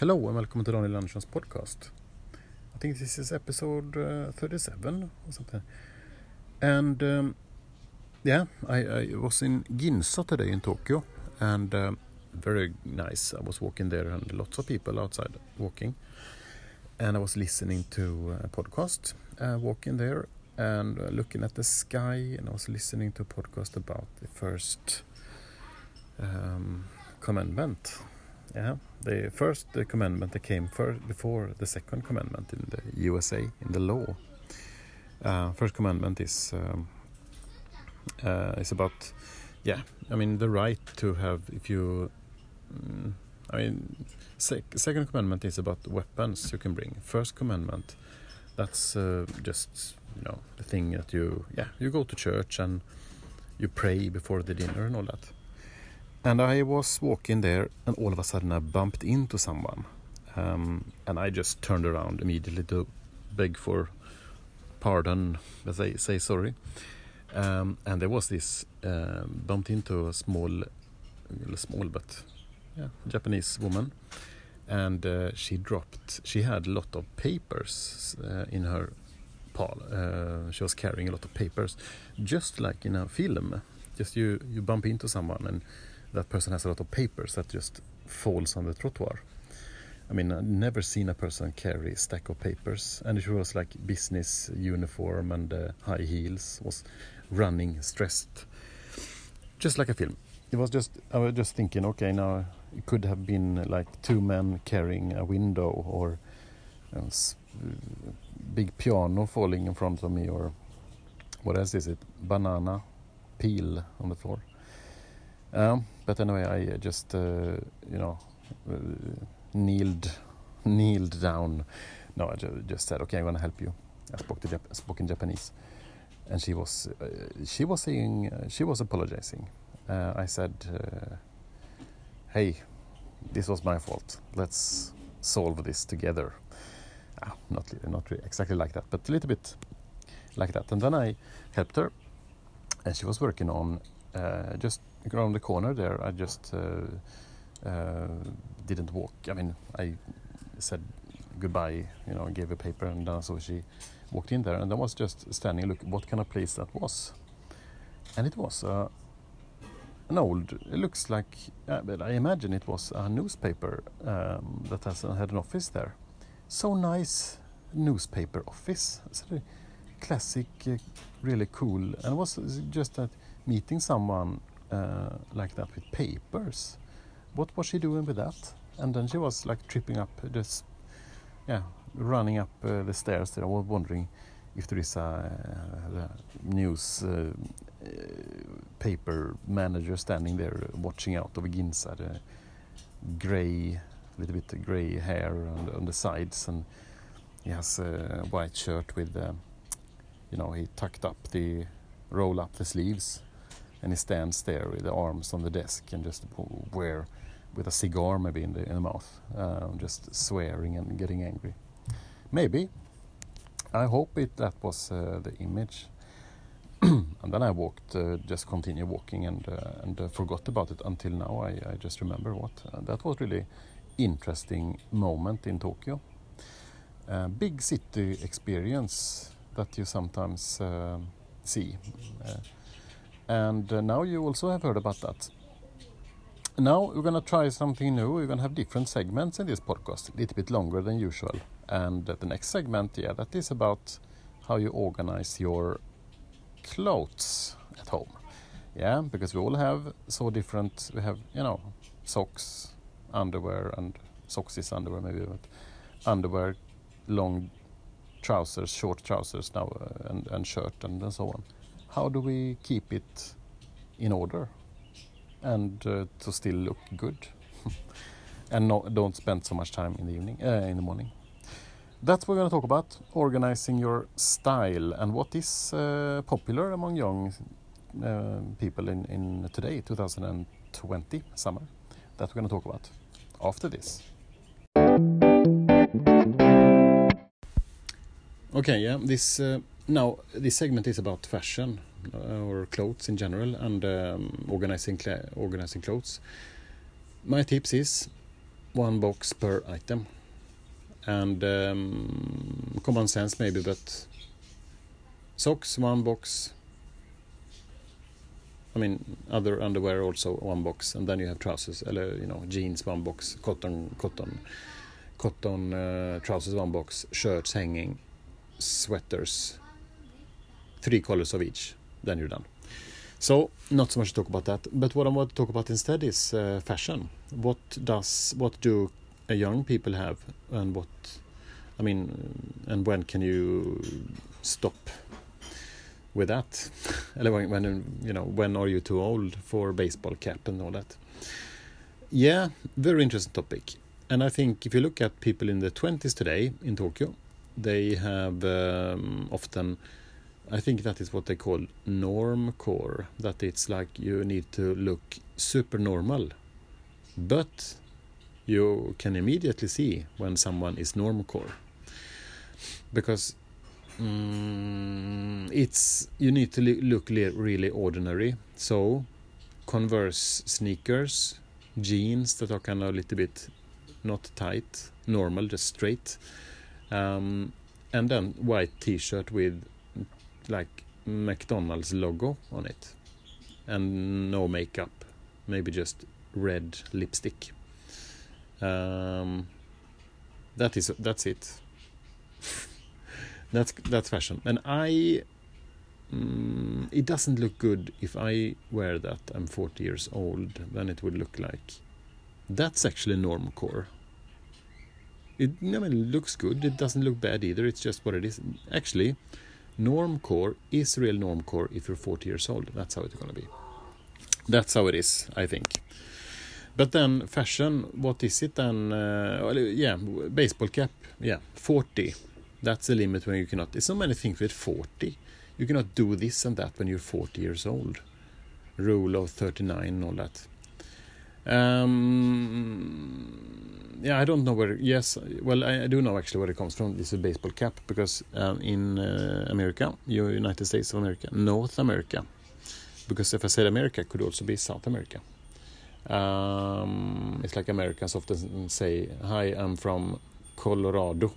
Hello and welcome to Daniel Andersson's podcast. I think this is episode uh, 37 or something. And um, yeah, I, I, was in Ginza today in Tokyo and um, very nice. I was walking there and lots of people outside walking. And I was listening to a podcast uh, walking there and uh, looking at the sky and I was listening to a podcast about the first um, commandment yeah, the first the commandment that came first before the second commandment in the USA in the law. Uh, first commandment is um, uh, is about yeah, I mean the right to have if you. Mm, I mean, sec second commandment is about weapons you can bring. First commandment, that's uh, just you know the thing that you yeah you go to church and you pray before the dinner and all that. And I was walking there, and all of a sudden I bumped into someone. Um, and I just turned around immediately to beg for pardon, say, say sorry. Um, and there was this uh, bumped into a small, small but yeah, Japanese woman, and uh, she dropped. She had a lot of papers uh, in her pal. Uh, she was carrying a lot of papers, just like in a film. Just you, you bump into someone and that person has a lot of papers that just falls on the trottoir. I mean, I've never seen a person carry a stack of papers, and it was like business uniform and uh, high heels, was running stressed, just like a film. It was just I was just thinking, okay, now it could have been like two men carrying a window or a big piano falling in front of me, or what else is it? Banana peel on the floor. Um, but anyway, I just uh, you know uh, kneeled kneeled down. No, I just said, okay, I'm gonna help you. I spoke to Jap- spoke in Japanese, and she was uh, she was saying uh, she was apologizing. Uh, I said, uh, hey, this was my fault. Let's solve this together. Ah, not not really exactly like that, but a little bit like that. And then I helped her, and she was working on just around the corner there, I just uh, uh, didn't walk. I mean, I said goodbye, you know, gave a paper, and then so she walked in there, and I was just standing, look, what kind of place that was, and it was uh, an old. It looks like, uh, but I imagine it was a newspaper um, that has had an office there. So nice newspaper office. A classic, uh, really cool, and it was just that meeting someone uh, like that with papers. What was she doing with that? And then she was like tripping up, just yeah, running up uh, the stairs. I was wondering if there is a uh, news uh, paper manager standing there watching out of Ginza, the grey, little bit grey hair on, on, the sides, and he has a white shirt with, uh, you know, he tucked up the, roll up the sleeves and he stands there with the arms on the desk and just where with a cigar maybe in the in the mouth, um, just swearing and getting angry. Maybe. I hope it that was uh, the image. and then I walked, uh, just continue walking and uh, and uh, forgot about it until now. I, I just remember what uh, that was really interesting moment in Tokyo. Uh, big city experience that you sometimes see and uh, now you also have heard about that. Now we're gonna try something new. We're gonna have different segments in this podcast, a little bit longer than usual. And uh, the next segment, yeah, that is about how you organize your clothes at home. Yeah, because we all have so different. We have you know socks, underwear, and socks is underwear maybe, but underwear, long trousers, short trousers now, uh, and and shirt and, and so on how do we keep it in order and uh, to still look good and no, don't spend so much time in the evening uh, in the morning? That's what we're going to talk about organizing your style and what is uh, popular among young uh, people in, in today 2020 summer that we're going to talk about after this. Okay yeah this uh, now, this segment is about fashion uh, or clothes in general and um, organizing organizing clothes. My tips is one box per item. And um, common sense maybe, but socks one box. I mean, other underwear also one box, and then you have trousers, you know, jeans one box, cotton, cotton, cotton uh, trousers one box, shirts hanging, sweaters, three colors of each. Then you're done. So not so much to talk about that, but what I want to talk about instead is uh, fashion. What does what do young people have, and what I mean, and when can you stop with that? when, when you know when are you too old for baseball cap and all that? Yeah, very interesting topic. And I think if you look at people in the 20s today in Tokyo, they have um, often I think that is what they call norm core. That it's like you need to look super normal. But you can immediately see when someone is norm core. Because mm, it's you need to look really ordinary. So Converse sneakers, jeans that are kind of a little bit not tight, normal, just straight. Um, and then white t-shirt with like McDonald's logo on it. And no makeup. Maybe just red lipstick. Um, that is that's it. That's that's fashion. And I mm, it doesn't look good if I wear that. I'm 40 years old. Then it would look like that's actually normcore it I mean, it looks good. It doesn't look bad either. It's just what it is. Actually normcore is real normcore if you're 40 years old. That's how it's going to be. That's how it is, I think. But then fashion, what is it then? Uh, yeah, baseball cap. Yeah, 40. That's the limit when you cannot. There's so many things with 40. You cannot do this and that when you're 40 years old. Rule of 39 and all that. Um, yeah, I don't know where. Yes, well, I, I, do know actually where it comes from. This is a baseball cap because um, in uh, America, United States of America, North America, because if I said America, it could also be South America. Um, it's like Americans often say, "Hi, I'm from Colorado,"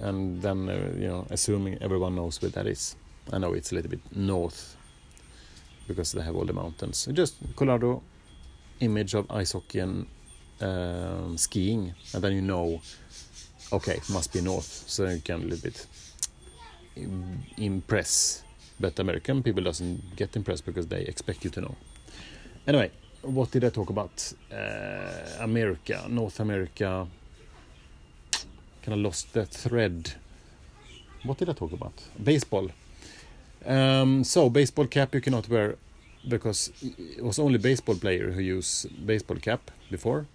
and then uh, you know, assuming everyone knows where that is. I know it's a little bit north because they have all the mountains. Just Colorado, image of ice hockey and um, skiing, and then you know, okay, must be north, so you can a little bit impress. But American people doesn't get impressed because they expect you to know. Anyway, what did I talk about? Uh, America, North America. Kind of lost the thread. What did I talk about? Baseball. Um, so baseball cap you cannot wear because it was only baseball player who used baseball cap before.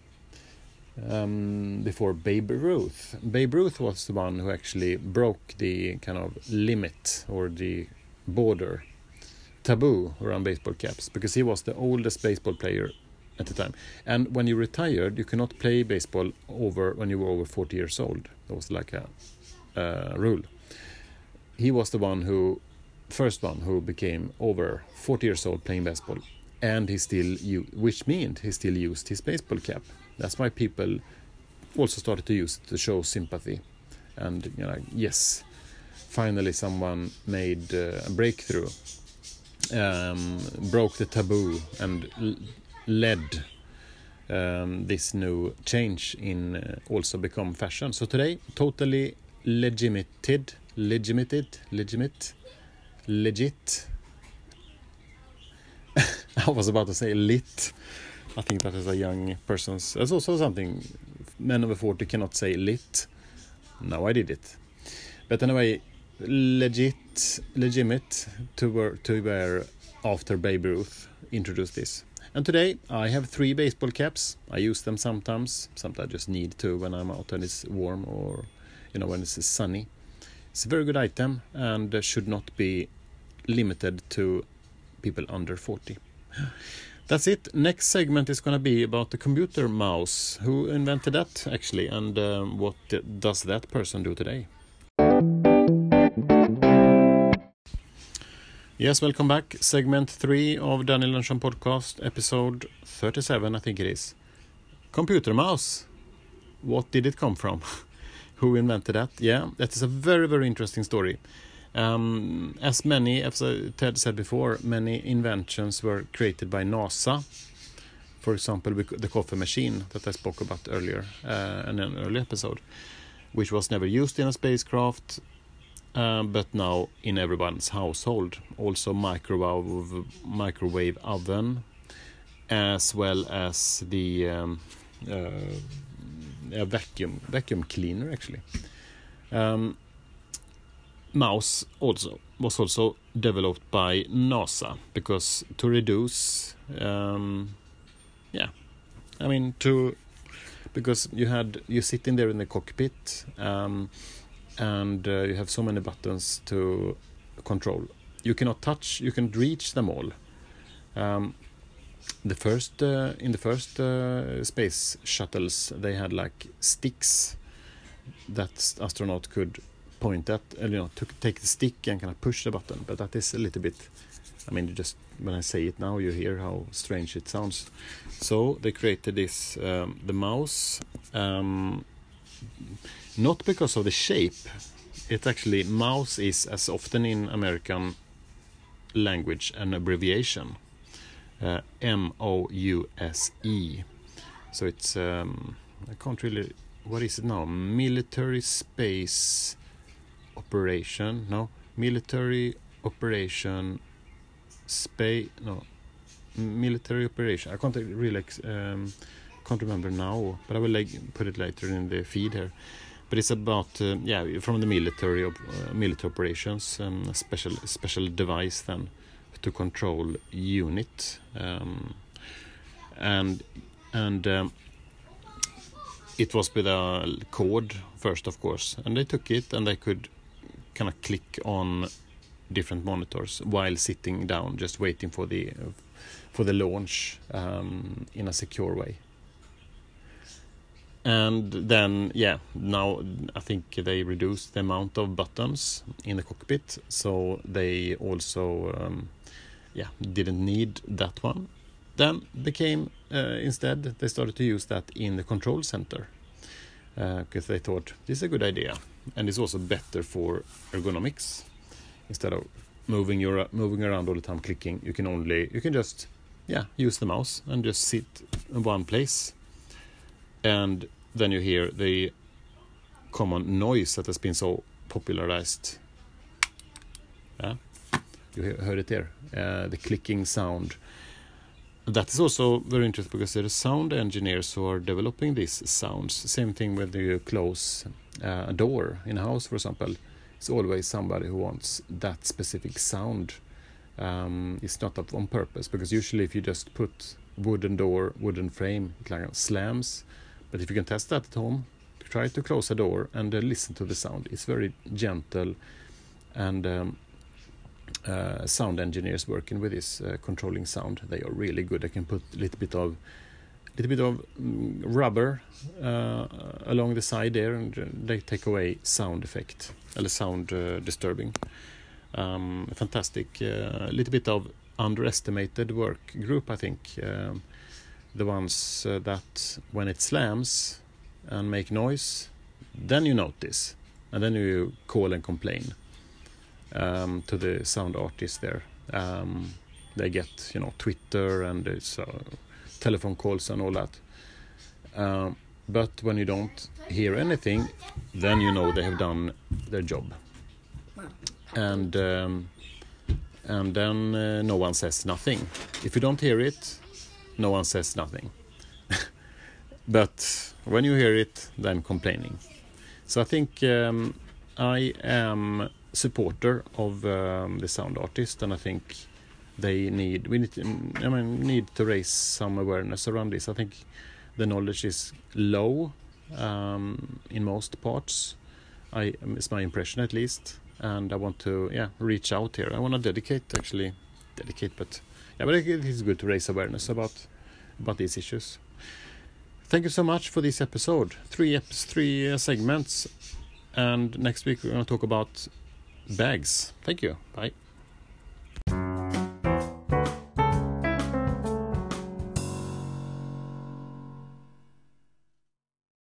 Um, before Babe Ruth. Babe Ruth was the one who actually broke the kind of limit or the border taboo around baseball caps because he was the oldest baseball player at the time. And when you retired, you cannot play baseball over when you were over 40 years old. That was like a uh, rule. He was the one who first one who became over 40 years old playing baseball, and he still, which meant he still used his baseball cap. That's why people also started to use it to show sympathy, and you know, yes, finally someone made uh, a breakthrough, um, broke the taboo, and led um, this new change in uh, also become fashion. So today, totally legitimate, legitimate, legitimate legit. I was about to say lit. I think that is a young person's. That's also something men over 40 cannot say lit. Now I did it. But anyway, legit, legitimate to wear, to wear after Babe Ruth introduced this. And today I have three baseball caps. I use them sometimes. Sometimes I just need to when I'm out and it's warm or you know when it's sunny. It's a very good item and should not be limited to people under 40. That's it. Next segment is going to be about the computer mouse. Who invented that actually, and um, what does that person do today? Yes, welcome back. Segment three of Daniel Lundström podcast, episode 37, I think it is. computer mouse. What did it come from? Who invented that? Yeah, that is a very, very interesting story. Um, as many, as Ted said before, many inventions were created by NASA. For example, the coffee machine that I spoke about earlier uh, in an early episode, which was never used in a spacecraft, uh, but now in everyone's household. Also, microwave microwave oven, as well as the um, uh, vacuum vacuum cleaner actually. Um, mouse also was also developed by NASA because to reduce, um, yeah, I mean to because you had you sit in there in the cockpit um, and uh, you have so many buttons to control. You cannot touch, you can reach them all. Um, the first uh, in the first uh, space shuttles they had like sticks that astronaut could point at, you know, to take the stick and kind of push the button. But that is a little bit, I mean, just when I say it now, you hear how strange it sounds. So they created this, um, the mouse, um, not because of the shape. It actually, mouse is as often in American language an abbreviation. Uh, M O U S E. So it's, um, I can't really, what is it now? Military Space operation no? Military operation space no military operation. I can't really um, can't remember now but i will like put it later in the feed here. But it's about uh, yeah from the military uh, military operations um, special special device then to control unit um, and and um, it was with a code first of course and they took it and they could kind of click on different monitors while sitting down, just waiting for the for the launch um, in a secure way. And then, yeah, now I think they reduced the amount of buttons in the cockpit, so they also, um, yeah, didn't need that one. Then became uh, instead they started to use that in the control center because uh, they thought this is a good idea and it's also better for ergonomics. Instead of moving your moving around all the time clicking you can only you can just yeah use the mouse and just sit in one place. And then you hear the common noise that has been so popularized. Yeah? You heard it there. Uh, the clicking sound that is also very interesting because there are sound engineers who are developing these sounds same thing when you close uh, a door in a house, for example, it's always somebody who wants that specific sound. Um, it's not on purpose because usually if you just put wooden door, wooden frame, it like slams. But if you can test that at home, try to close a door and uh, listen to the sound. It's very gentle, and um, uh, sound engineers working with this uh, controlling sound, they are really good. They can put a little bit of little bit of mm, rubber uh, along the side there and they take away sound effect eller sound uh, disturbing. Um, fantastic, a uh, little bit of underestimated work group I think. Um, the ones uh, that when it slams and make noise, then you notice and then you call and complain um, to the sound artists there. Um, they get you know Twitter and uh, telephone calls and all that. Um, but when you don't hear anything, then you know they have done their job. And um, and then uh, no one says nothing. If you don't hear it, no one says nothing. but when you hear it, then complaining. So I think um, I am supporter of um, the sound artist, and I think they need we need to, I mean need to raise some awareness around this. I think the knowledge is low um, in most parts. I it's my impression at least, and I want to yeah reach out here. I want to dedicate actually dedicate, but yeah, but it is good to raise awareness about about these issues. Thank you so much for this episode. Three three uh, segments, and next week we're going to talk about bags. Thank you. Bye.